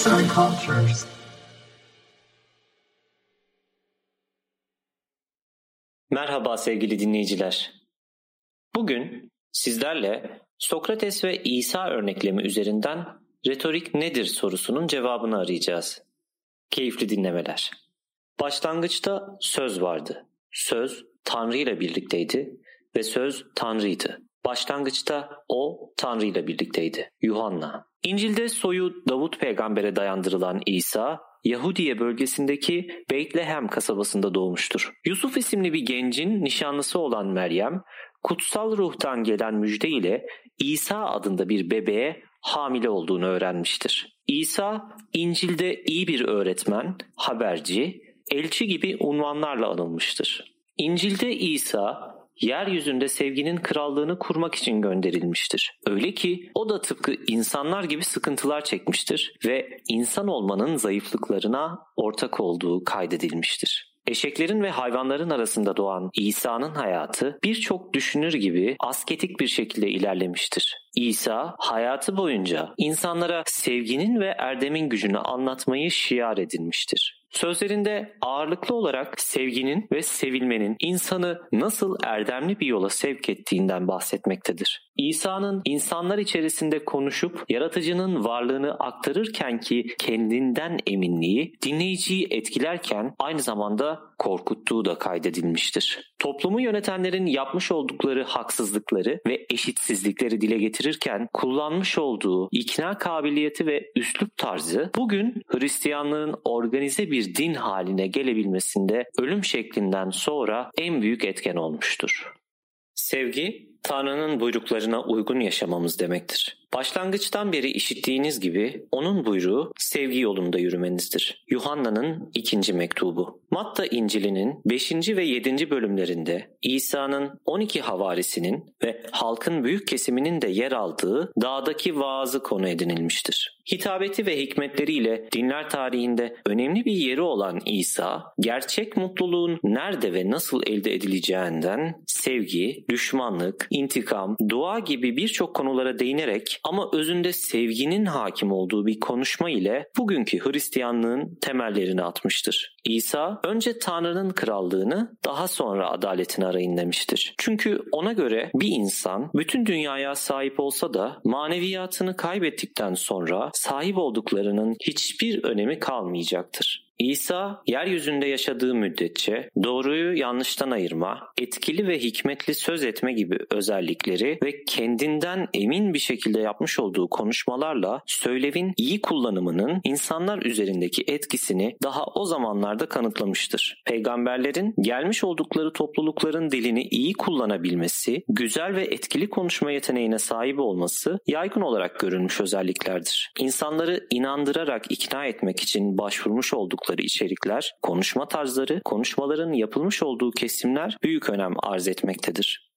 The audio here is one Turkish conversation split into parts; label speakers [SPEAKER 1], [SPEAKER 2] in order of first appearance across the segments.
[SPEAKER 1] Arts and Cultures.
[SPEAKER 2] Merhaba sevgili dinleyiciler. Bugün sizlerle Sokrates ve İsa örneklemi üzerinden retorik nedir sorusunun cevabını arayacağız. Keyifli dinlemeler. Başlangıçta söz vardı. Söz Tanrı ile birlikteydi ve söz Tanrı'ydı. Başlangıçta o Tanrı ile birlikteydi. Yuhanna. İncil'de soyu Davut peygambere dayandırılan İsa, Yahudiye bölgesindeki Beytlehem kasabasında doğmuştur. Yusuf isimli bir gencin nişanlısı olan Meryem, kutsal ruhtan gelen müjde ile İsa adında bir bebeğe hamile olduğunu öğrenmiştir. İsa, İncil'de iyi bir öğretmen, haberci, elçi gibi unvanlarla anılmıştır. İncil'de İsa yeryüzünde sevginin krallığını kurmak için gönderilmiştir. Öyle ki o da tıpkı insanlar gibi sıkıntılar çekmiştir ve insan olmanın zayıflıklarına ortak olduğu kaydedilmiştir. Eşeklerin ve hayvanların arasında doğan İsa'nın hayatı birçok düşünür gibi asketik bir şekilde ilerlemiştir. İsa hayatı boyunca insanlara sevginin ve erdemin gücünü anlatmayı şiar edinmiştir. Sözlerinde ağırlıklı olarak sevginin ve sevilmenin insanı nasıl erdemli bir yola sevk ettiğinden bahsetmektedir. İsa'nın insanlar içerisinde konuşup yaratıcının varlığını aktarırken ki kendinden eminliği dinleyiciyi etkilerken aynı zamanda korkuttuğu da kaydedilmiştir. Toplumu yönetenlerin yapmış oldukları haksızlıkları ve eşitsizlikleri dile getirirken kullanmış olduğu ikna kabiliyeti ve üslup tarzı bugün Hristiyanlığın organize bir din haline gelebilmesinde ölüm şeklinden sonra en büyük etken olmuştur. Sevgi, Tanrı'nın buyruklarına uygun yaşamamız demektir. Başlangıçtan beri işittiğiniz gibi onun buyruğu sevgi yolunda yürümenizdir. Yuhanna'nın ikinci mektubu. Matta İncil'inin 5. ve 7. bölümlerinde İsa'nın 12 havarisinin ve halkın büyük kesiminin de yer aldığı dağdaki vaazı konu edinilmiştir. Hitabeti ve hikmetleriyle dinler tarihinde önemli bir yeri olan İsa, gerçek mutluluğun nerede ve nasıl elde edileceğinden sevgi, düşmanlık, intikam, dua gibi birçok konulara değinerek ama özünde sevginin hakim olduğu bir konuşma ile bugünkü Hristiyanlığın temellerini atmıştır. İsa önce Tanrı'nın krallığını daha sonra adaletini arayın demiştir. Çünkü ona göre bir insan bütün dünyaya sahip olsa da maneviyatını kaybettikten sonra sahip olduklarının hiçbir önemi kalmayacaktır. İsa yeryüzünde yaşadığı müddetçe doğruyu yanlıştan ayırma, etkili ve hikmetli söz etme gibi özellikleri ve kendinden emin bir şekilde yapmış olduğu konuşmalarla söylevin iyi kullanımının insanlar üzerindeki etkisini daha o zamanlarda kanıtlamıştır. Peygamberlerin gelmiş oldukları toplulukların dilini iyi kullanabilmesi, güzel ve etkili konuşma yeteneğine sahip olması yaygın olarak görülmüş özelliklerdir. İnsanları inandırarak ikna etmek için başvurmuş oldukları yaptıkları içerikler, konuşma tarzları, konuşmaların yapılmış olduğu kesimler büyük önem arz etmektedir.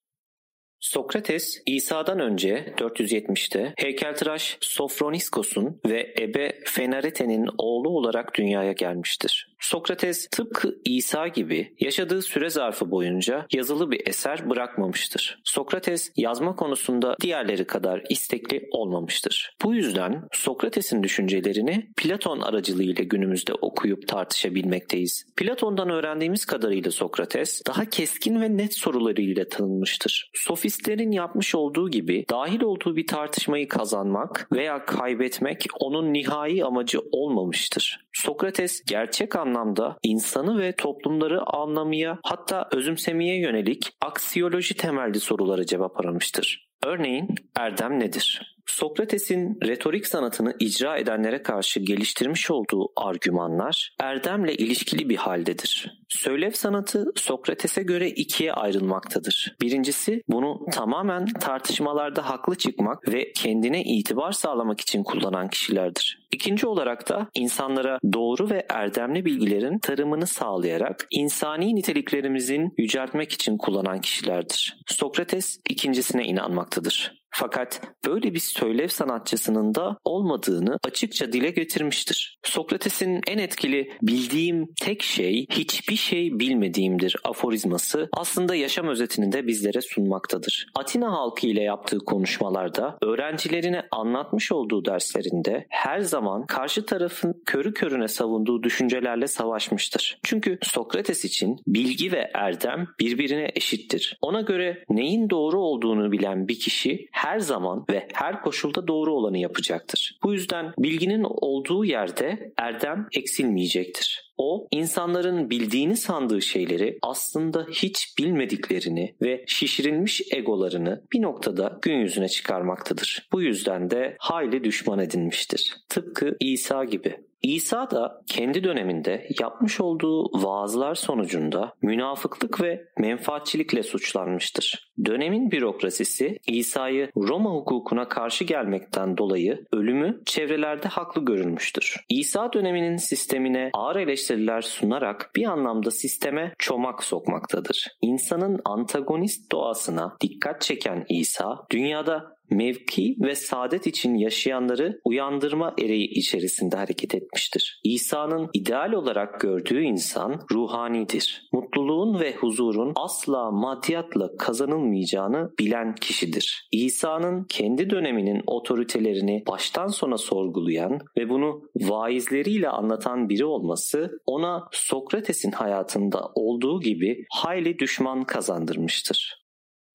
[SPEAKER 2] Sokrates İsa'dan önce 470'te heykeltıraş Sofroniskos'un ve ebe Fenarete'nin oğlu olarak dünyaya gelmiştir. Sokrates tıpkı İsa gibi yaşadığı süre zarfı boyunca yazılı bir eser bırakmamıştır. Sokrates yazma konusunda diğerleri kadar istekli olmamıştır. Bu yüzden Sokrates'in düşüncelerini Platon aracılığıyla günümüzde okuyup tartışabilmekteyiz. Platon'dan öğrendiğimiz kadarıyla Sokrates daha keskin ve net sorularıyla tanınmıştır. Sofistlerin yapmış olduğu gibi dahil olduğu bir tartışmayı kazanmak veya kaybetmek onun nihai amacı olmamıştır. Sokrates gerçek anlamda insanı ve toplumları anlamaya hatta özümsemeye yönelik aksiyoloji temelli sorulara cevap aramıştır. Örneğin erdem nedir? Sokrates'in retorik sanatını icra edenlere karşı geliştirmiş olduğu argümanlar erdemle ilişkili bir haldedir. Söylev sanatı Sokrates'e göre ikiye ayrılmaktadır. Birincisi bunu tamamen tartışmalarda haklı çıkmak ve kendine itibar sağlamak için kullanan kişilerdir. İkinci olarak da insanlara doğru ve erdemli bilgilerin tarımını sağlayarak insani niteliklerimizin yüceltmek için kullanan kişilerdir. Sokrates ikincisine inanmaktadır. Fakat böyle bir söylev sanatçısının da olmadığını açıkça dile getirmiştir. Sokrates'in en etkili bildiğim tek şey hiçbir şey bilmediğimdir aforizması aslında yaşam özetini de bizlere sunmaktadır. Atina halkı ile yaptığı konuşmalarda öğrencilerine anlatmış olduğu derslerinde her zaman karşı tarafın körü körüne savunduğu düşüncelerle savaşmıştır. Çünkü Sokrates için bilgi ve erdem birbirine eşittir. Ona göre neyin doğru olduğunu bilen bir kişi her zaman ve her koşulda doğru olanı yapacaktır. Bu yüzden bilginin olduğu yerde erdem eksilmeyecektir. O insanların bildiğini sandığı şeyleri aslında hiç bilmediklerini ve şişirilmiş egolarını bir noktada gün yüzüne çıkarmaktadır. Bu yüzden de hayli düşman edinmiştir. Tıpkı İsa gibi. İsa da kendi döneminde yapmış olduğu vaazlar sonucunda münafıklık ve menfaatçilikle suçlanmıştır. Dönemin bürokrasisi İsa'yı Roma hukukuna karşı gelmekten dolayı ölümü çevrelerde haklı görülmüştür. İsa döneminin sistemine ağır eleştiriler sunarak bir anlamda sisteme çomak sokmaktadır. İnsanın antagonist doğasına dikkat çeken İsa, dünyada mevki ve saadet için yaşayanları uyandırma ereği içerisinde hareket etmiştir. İsa'nın ideal olarak gördüğü insan ruhanidir. Mutluluğun ve huzurun asla maddiyatla kazanılmayacağını bilen kişidir. İsa'nın kendi döneminin otoritelerini baştan sona sorgulayan ve bunu vaizleriyle anlatan biri olması ona Sokrates'in hayatında olduğu gibi hayli düşman kazandırmıştır.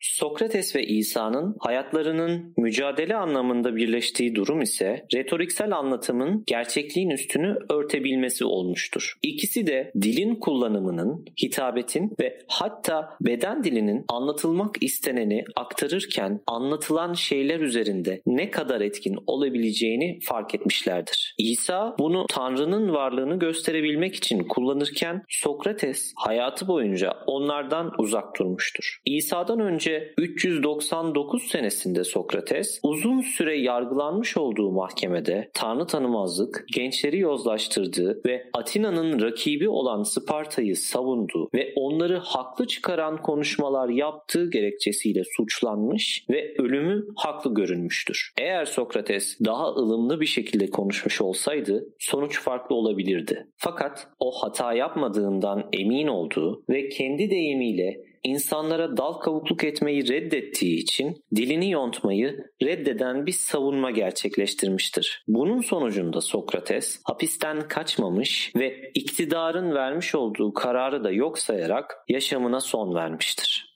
[SPEAKER 2] Sokrates ve İsa'nın hayatlarının mücadele anlamında birleştiği durum ise retoriksel anlatımın gerçekliğin üstünü örtebilmesi olmuştur. İkisi de dilin kullanımının, hitabetin ve hatta beden dilinin anlatılmak isteneni aktarırken anlatılan şeyler üzerinde ne kadar etkin olabileceğini fark etmişlerdir. İsa bunu Tanrı'nın varlığını gösterebilmek için kullanırken Sokrates hayatı boyunca onlardan uzak durmuştur. İsa'dan önce 399 senesinde Sokrates uzun süre yargılanmış olduğu mahkemede tanrı tanımazlık, gençleri yozlaştırdığı ve Atina'nın rakibi olan Sparta'yı savunduğu ve onları haklı çıkaran konuşmalar yaptığı gerekçesiyle suçlanmış ve ölümü haklı görünmüştür. Eğer Sokrates daha ılımlı bir şekilde konuşmuş olsaydı sonuç farklı olabilirdi. Fakat o hata yapmadığından emin olduğu ve kendi deyimiyle insanlara dal kavukluk etmeyi reddettiği için dilini yontmayı reddeden bir savunma gerçekleştirmiştir. Bunun sonucunda Sokrates hapisten kaçmamış ve iktidarın vermiş olduğu kararı da yok sayarak yaşamına son vermiştir.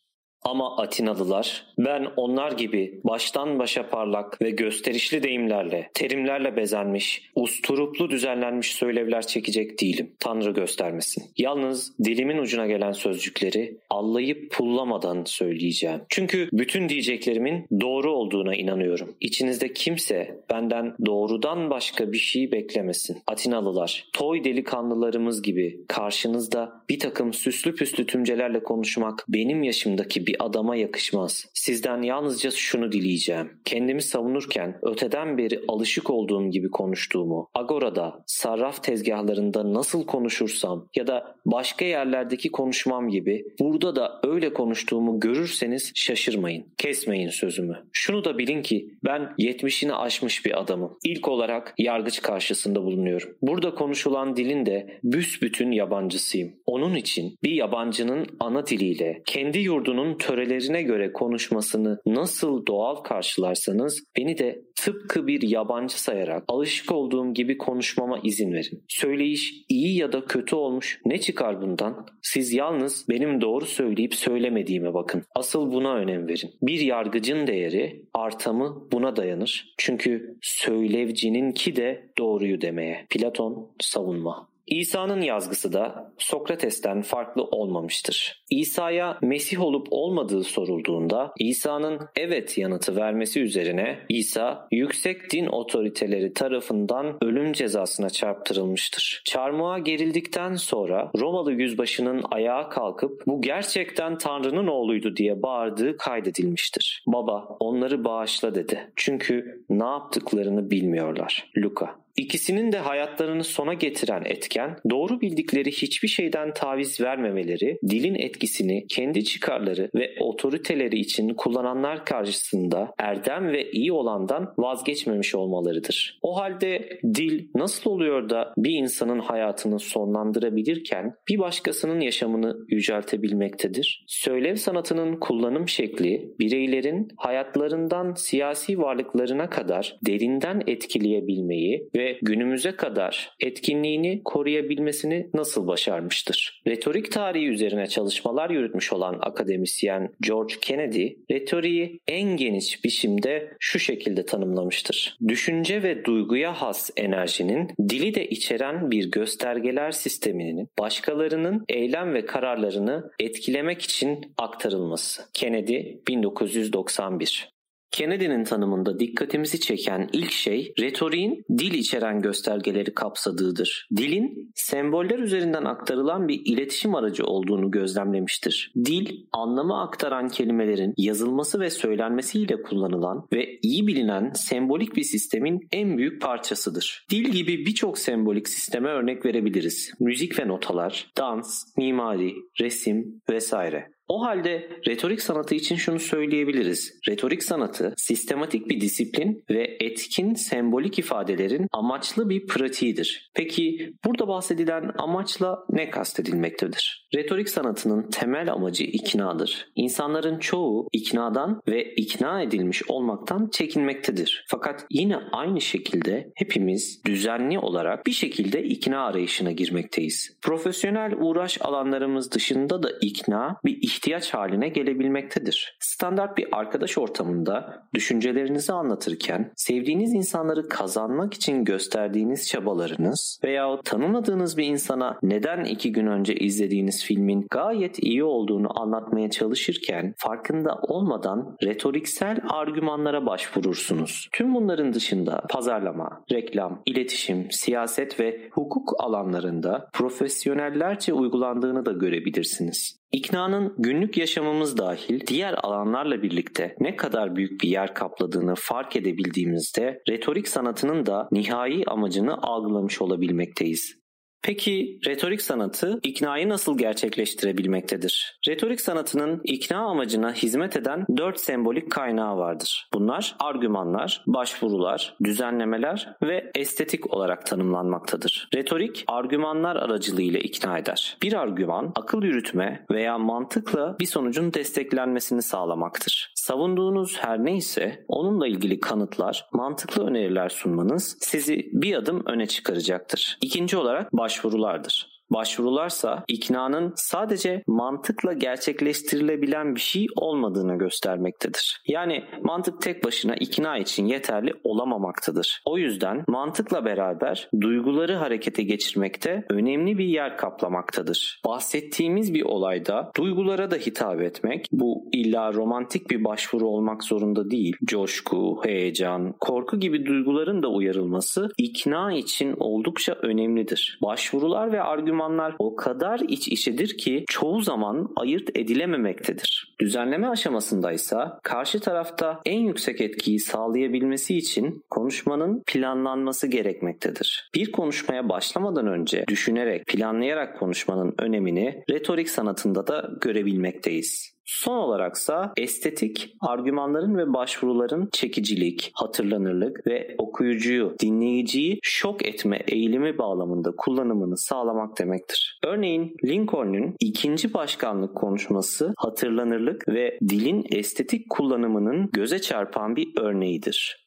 [SPEAKER 2] Ama Atinalılar ben onlar gibi baştan başa parlak ve gösterişli deyimlerle, terimlerle bezenmiş, usturuplu düzenlenmiş söylevler çekecek değilim. Tanrı göstermesin. Yalnız dilimin ucuna gelen sözcükleri allayıp pullamadan söyleyeceğim. Çünkü bütün diyeceklerimin doğru olduğuna inanıyorum. İçinizde kimse benden doğrudan başka bir şey beklemesin. Atinalılar, toy delikanlılarımız gibi karşınızda bir takım süslü püslü tümcelerle konuşmak benim yaşımdaki bir bir adama yakışmaz. Sizden yalnızca şunu dileyeceğim. Kendimi savunurken öteden beri alışık olduğum gibi konuştuğumu, agorada, sarraf tezgahlarında nasıl konuşursam ya da başka yerlerdeki konuşmam gibi burada da öyle konuştuğumu görürseniz şaşırmayın. Kesmeyin sözümü. Şunu da bilin ki ben 70'ini aşmış bir adamım. İlk olarak yargıç karşısında bulunuyorum. Burada konuşulan dilin de büsbütün yabancısıyım. Onun için bir yabancının ana diliyle kendi yurdunun törelerine göre konuşmasını nasıl doğal karşılarsanız beni de tıpkı bir yabancı sayarak alışık olduğum gibi konuşmama izin verin. Söyleyiş iyi ya da kötü olmuş ne çıkar bundan? Siz yalnız benim doğru söyleyip söylemediğime bakın. Asıl buna önem verin. Bir yargıcın değeri artamı buna dayanır. Çünkü söylevcinin ki de doğruyu demeye. Platon savunma. İsa'nın yazgısı da Sokrates'ten farklı olmamıştır. İsa'ya Mesih olup olmadığı sorulduğunda İsa'nın evet yanıtı vermesi üzerine İsa yüksek din otoriteleri tarafından ölüm cezasına çarptırılmıştır. Çarmıha gerildikten sonra Romalı yüzbaşının ayağa kalkıp bu gerçekten Tanrı'nın oğluydu diye bağırdığı kaydedilmiştir. Baba onları bağışla dedi. Çünkü ne yaptıklarını bilmiyorlar. Luka İkisinin de hayatlarını sona getiren etken doğru bildikleri hiçbir şeyden taviz vermemeleri, dilin etkisini kendi çıkarları ve otoriteleri için kullananlar karşısında erdem ve iyi olandan vazgeçmemiş olmalarıdır. O halde dil nasıl oluyor da bir insanın hayatını sonlandırabilirken bir başkasının yaşamını yüceltebilmektedir? Söylev sanatının kullanım şekli bireylerin hayatlarından siyasi varlıklarına kadar derinden etkileyebilmeyi ve günümüze kadar etkinliğini koruyabilmesini nasıl başarmıştır? Retorik tarihi üzerine çalışmalar yürütmüş olan akademisyen George Kennedy, retoriği en geniş biçimde şu şekilde tanımlamıştır. Düşünce ve duyguya has enerjinin dili de içeren bir göstergeler sisteminin başkalarının eylem ve kararlarını etkilemek için aktarılması. Kennedy 1991 Kennedy'nin tanımında dikkatimizi çeken ilk şey retoriğin dil içeren göstergeleri kapsadığıdır. Dilin semboller üzerinden aktarılan bir iletişim aracı olduğunu gözlemlemiştir. Dil, anlamı aktaran kelimelerin yazılması ve söylenmesiyle kullanılan ve iyi bilinen sembolik bir sistemin en büyük parçasıdır. Dil gibi birçok sembolik sisteme örnek verebiliriz. Müzik ve notalar, dans, mimari, resim vesaire. O halde retorik sanatı için şunu söyleyebiliriz. Retorik sanatı sistematik bir disiplin ve etkin sembolik ifadelerin amaçlı bir pratiğidir. Peki burada bahsedilen amaçla ne kastedilmektedir? Retorik sanatının temel amacı iknadır. İnsanların çoğu iknadan ve ikna edilmiş olmaktan çekinmektedir. Fakat yine aynı şekilde hepimiz düzenli olarak bir şekilde ikna arayışına girmekteyiz. Profesyonel uğraş alanlarımız dışında da ikna bir ihtiyaç haline gelebilmektedir. Standart bir arkadaş ortamında düşüncelerinizi anlatırken sevdiğiniz insanları kazanmak için gösterdiğiniz çabalarınız veya tanımadığınız bir insana neden iki gün önce izlediğiniz filmin gayet iyi olduğunu anlatmaya çalışırken farkında olmadan retoriksel argümanlara başvurursunuz. Tüm bunların dışında pazarlama, reklam, iletişim, siyaset ve hukuk alanlarında profesyonellerce uygulandığını da görebilirsiniz. İknanın günlük yaşamımız dahil diğer alanlarla birlikte ne kadar büyük bir yer kapladığını fark edebildiğimizde retorik sanatının da nihai amacını algılamış olabilmekteyiz. Peki retorik sanatı iknayı nasıl gerçekleştirebilmektedir? Retorik sanatının ikna amacına hizmet eden dört sembolik kaynağı vardır. Bunlar argümanlar, başvurular, düzenlemeler ve estetik olarak tanımlanmaktadır. Retorik argümanlar aracılığıyla ikna eder. Bir argüman akıl yürütme veya mantıkla bir sonucun desteklenmesini sağlamaktır. Savunduğunuz her neyse onunla ilgili kanıtlar, mantıklı öneriler sunmanız sizi bir adım öne çıkaracaktır. İkinci olarak baş başvurulardır. Başvurularsa iknanın sadece mantıkla gerçekleştirilebilen bir şey olmadığını göstermektedir. Yani mantık tek başına ikna için yeterli olamamaktadır. O yüzden mantıkla beraber duyguları harekete geçirmekte önemli bir yer kaplamaktadır. Bahsettiğimiz bir olayda duygulara da hitap etmek bu illa romantik bir başvuru olmak zorunda değil. Coşku, heyecan, korku gibi duyguların da uyarılması ikna için oldukça önemlidir. Başvurular ve argüman argümanlar o kadar iç içedir ki çoğu zaman ayırt edilememektedir. Düzenleme aşamasındaysa karşı tarafta en yüksek etkiyi sağlayabilmesi için konuşmanın planlanması gerekmektedir. Bir konuşmaya başlamadan önce düşünerek, planlayarak konuşmanın önemini retorik sanatında da görebilmekteyiz. Son olaraksa estetik, argümanların ve başvuruların çekicilik, hatırlanırlık ve okuyucuyu, dinleyiciyi şok etme eğilimi bağlamında kullanımını sağlamak demektir. Örneğin Lincoln'un ikinci başkanlık konuşması hatırlanırlık ve dilin estetik kullanımının göze çarpan bir örneğidir.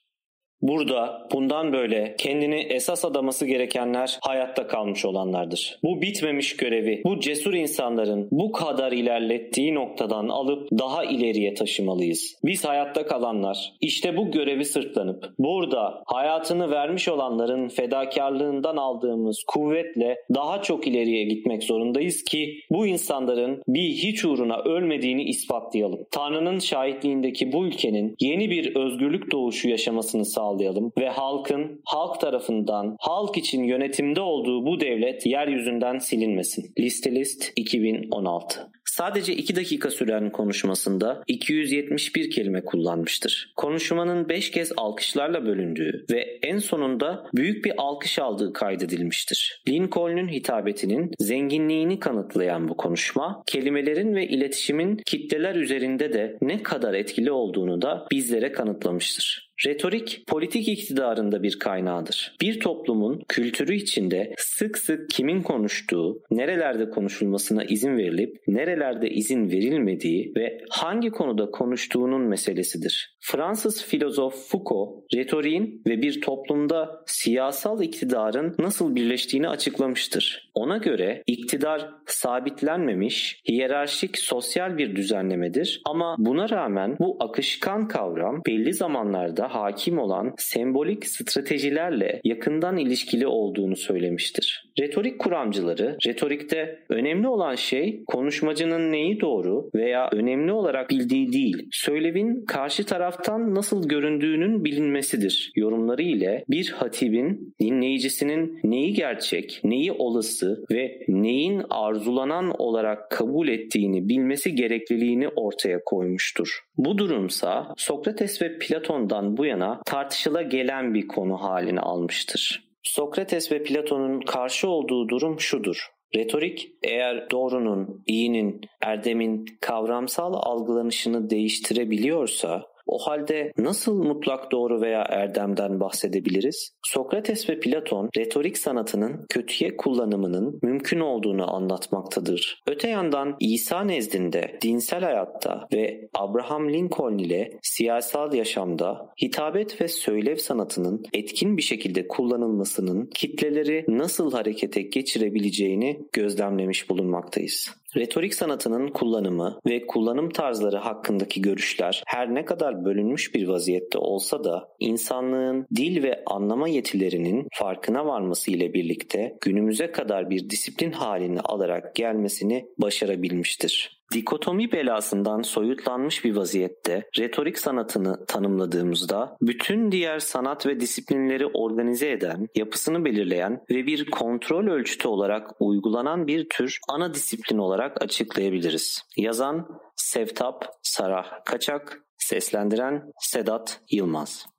[SPEAKER 2] Burada bundan böyle kendini esas adaması gerekenler hayatta kalmış olanlardır. Bu bitmemiş görevi bu cesur insanların bu kadar ilerlettiği noktadan alıp daha ileriye taşımalıyız. Biz hayatta kalanlar işte bu görevi sırtlanıp burada hayatını vermiş olanların fedakarlığından aldığımız kuvvetle daha çok ileriye gitmek zorundayız ki bu insanların bir hiç uğruna ölmediğini ispatlayalım. Tanrı'nın şahitliğindeki bu ülkenin yeni bir özgürlük doğuşu yaşamasını sağlayalım sağlayalım ve halkın halk tarafından halk için yönetimde olduğu bu devlet yeryüzünden silinmesin. Listelist 2016 Sadece 2 dakika süren konuşmasında 271 kelime kullanmıştır. Konuşmanın 5 kez alkışlarla bölündüğü ve en sonunda büyük bir alkış aldığı kaydedilmiştir. Lincoln'un hitabetinin zenginliğini kanıtlayan bu konuşma, kelimelerin ve iletişimin kitleler üzerinde de ne kadar etkili olduğunu da bizlere kanıtlamıştır. Retorik politik iktidarında bir kaynağıdır. Bir toplumun kültürü içinde sık sık kimin konuştuğu, nerelerde konuşulmasına izin verilip nerelerde izin verilmediği ve hangi konuda konuştuğunun meselesidir. Fransız filozof Foucault, retoriğin ve bir toplumda siyasal iktidarın nasıl birleştiğini açıklamıştır. Ona göre iktidar sabitlenmemiş, hiyerarşik sosyal bir düzenlemedir ama buna rağmen bu akışkan kavram belli zamanlarda hakim olan sembolik stratejilerle yakından ilişkili olduğunu söylemiştir. Retorik kuramcıları, retorikte önemli olan şey konuşmacının neyi doğru veya önemli olarak bildiği değil, söylevin karşı taraftan nasıl göründüğünün bilinmesidir. Yorumları ile bir hatibin dinleyicisinin neyi gerçek, neyi olası ve neyin arzulanan olarak kabul ettiğini bilmesi gerekliliğini ortaya koymuştur. Bu durumsa Sokrates ve Platon'dan bu yana tartışıla gelen bir konu halini almıştır. Sokrates ve Platon'un karşı olduğu durum şudur. Retorik eğer doğrunun, iyinin, erdemin kavramsal algılanışını değiştirebiliyorsa o halde nasıl mutlak doğru veya erdemden bahsedebiliriz? Sokrates ve Platon retorik sanatının kötüye kullanımının mümkün olduğunu anlatmaktadır. Öte yandan İsa nezdinde dinsel hayatta ve Abraham Lincoln ile siyasal yaşamda hitabet ve söylev sanatının etkin bir şekilde kullanılmasının kitleleri nasıl harekete geçirebileceğini gözlemlemiş bulunmaktayız. Retorik sanatının kullanımı ve kullanım tarzları hakkındaki görüşler her ne kadar bölünmüş bir vaziyette olsa da insanlığın dil ve anlama yetilerinin farkına varması ile birlikte günümüze kadar bir disiplin halini alarak gelmesini başarabilmiştir. Dikotomi belasından soyutlanmış bir vaziyette retorik sanatını tanımladığımızda bütün diğer sanat ve disiplinleri organize eden, yapısını belirleyen ve bir kontrol ölçütü olarak uygulanan bir tür ana disiplin olarak açıklayabiliriz. Yazan Sevtap Sarah Kaçak, seslendiren Sedat Yılmaz.